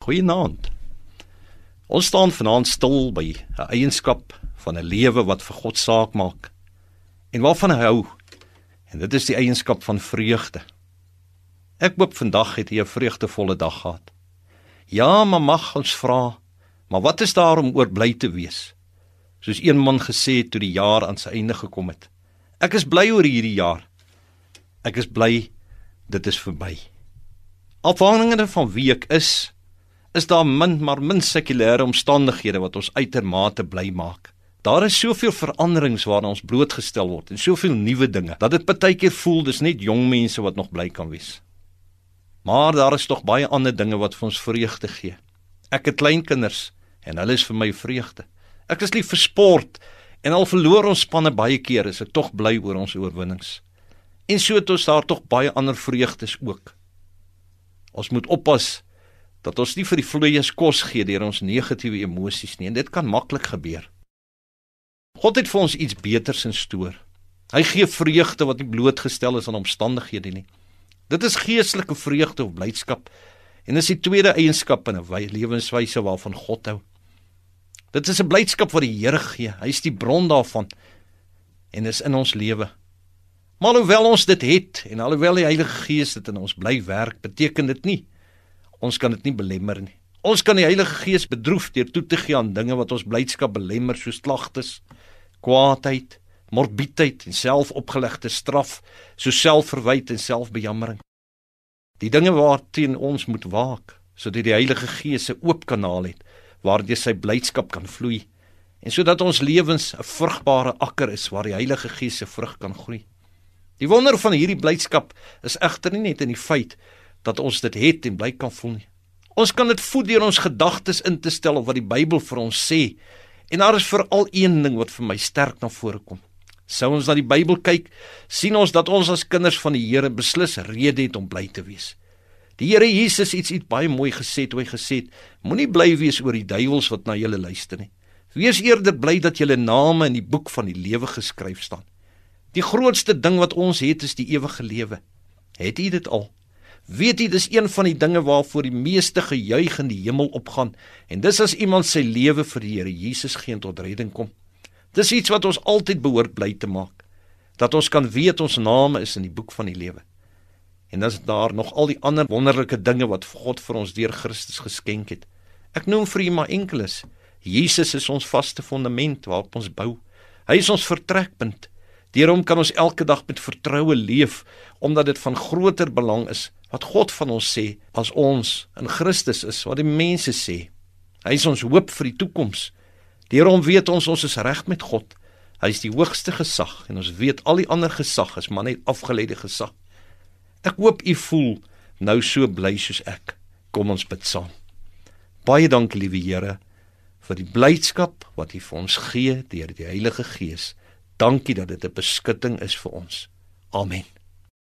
Goeienaand. Ons staan vanaand stil by 'n eienskap van 'n lewe wat vir God saak maak en waarvan hy hou. En dit is die eienskap van vreugde. Ek hoop vandag het jy 'n vreugdevolle dag gehad. Ja, maar mag ons vra, maar wat is daar om oor bly te wees? Soos een man gesê het toe die jaar aan sy einde gekom het. Ek is bly oor hierdie jaar. Ek is bly dit is verby. Afhangende van wie ek is, is daar min maar min sekulêre omstandighede wat ons uitermate bly maak. Daar is soveel veranderings waaraan ons blootgestel word en soveel nuwe dinge dat dit partykeer voel dis net jong mense wat nog bly kan wees. Maar daar is tog baie ander dinge wat vir ons vreugde gee. Ek het kleinkinders en hulle is vir my vreugde. Ek is lief vir sport en al verloor ons spanne baie keer is ek tog bly oor ons oorwinnings. En so het ons daar tog baie ander vreugdes ook. Ons moet oppas dat ons nie vir die vloeies kos gee deur ons negatiewe emosies nie en dit kan maklik gebeur. God het vir ons iets beters in stoor. Hy gee vreugde wat nie blootgestel is aan omstandighede nie. Dit is geestelike vreugde of blydskap en is die tweede eienskap in 'n lewenswyse waarvan God hou. Dit is 'n blydskap wat die Here gee. Hy is die bron daarvan en is in ons lewe. Maar alhoewel ons dit het en alhoewel die Heilige Gees dit in ons bly werk, beteken dit nie Ons kan dit nie belemmer nie. Ons kan die Heilige Gees bedroef deur toe te gee aan dinge wat ons blydskap belemmer, soos klagtes, kwaadheid, morbiedheid en selfopgelegde straf, soos selfverwyte en selfbejammering. Die dinge waarteen ons moet waak, sodat die Heilige Gees 'n oop kanaal het waardeur sy blydskap kan vloei en sodat ons lewens 'n vrugbare akker is waar die Heilige Gees se vrug kan groei. Die wonder van hierdie blydskap is egter nie net in die feit dat ons dit het en bly kan voel nie. Ons kan dit voed deur ons gedagtes in te stel op wat die Bybel vir ons sê. En daar is veral een ding wat vir my sterk na vore kom. Sou ons na die Bybel kyk, sien ons dat ons as kinders van die Here beslis rede het om bly te wees. Die Here Jesus het iets baie mooi gesê toe hy gesê het: Moenie bly wees oor die duiwels wat na julle luister nie. Wees eerder bly dat julle name in die boek van die lewe geskryf staan. Die grootste ding wat ons het is die ewige lewe. Het u dit al? Weet jy dis een van die dinge waarvoor die meeste gejuig in die hemel opgaan en dis as iemand sy lewe vir die Here Jesus gee tot redding kom. Dis iets wat ons altyd behoort bly te maak. Dat ons kan weet ons name is in die boek van die lewe. En dan is daar nog al die ander wonderlike dinge wat God vir ons deur Christus geskenk het. Ek noem vir u maar enkeles. Jesus is ons vaste fondament waarop ons bou. Hy is ons vertrekpunt. Deur hom kan ons elke dag met vertroue leef omdat dit van groter belang is wat God van ons sê as ons in Christus is, wat die mense sê. Hy is ons hoop vir die toekoms. Deur hom weet ons ons is reg met God. Hy is die hoogste gesag en ons weet al die ander gesag is maar net afgeleide gesag. Ek hoop u voel nou so bly soos ek. Kom ons bid saam. Baie dankie liewe Here vir die blydskap wat u vir ons gee deur die Heilige Gees. Dankie dat dit 'n beskutting is vir ons. Amen.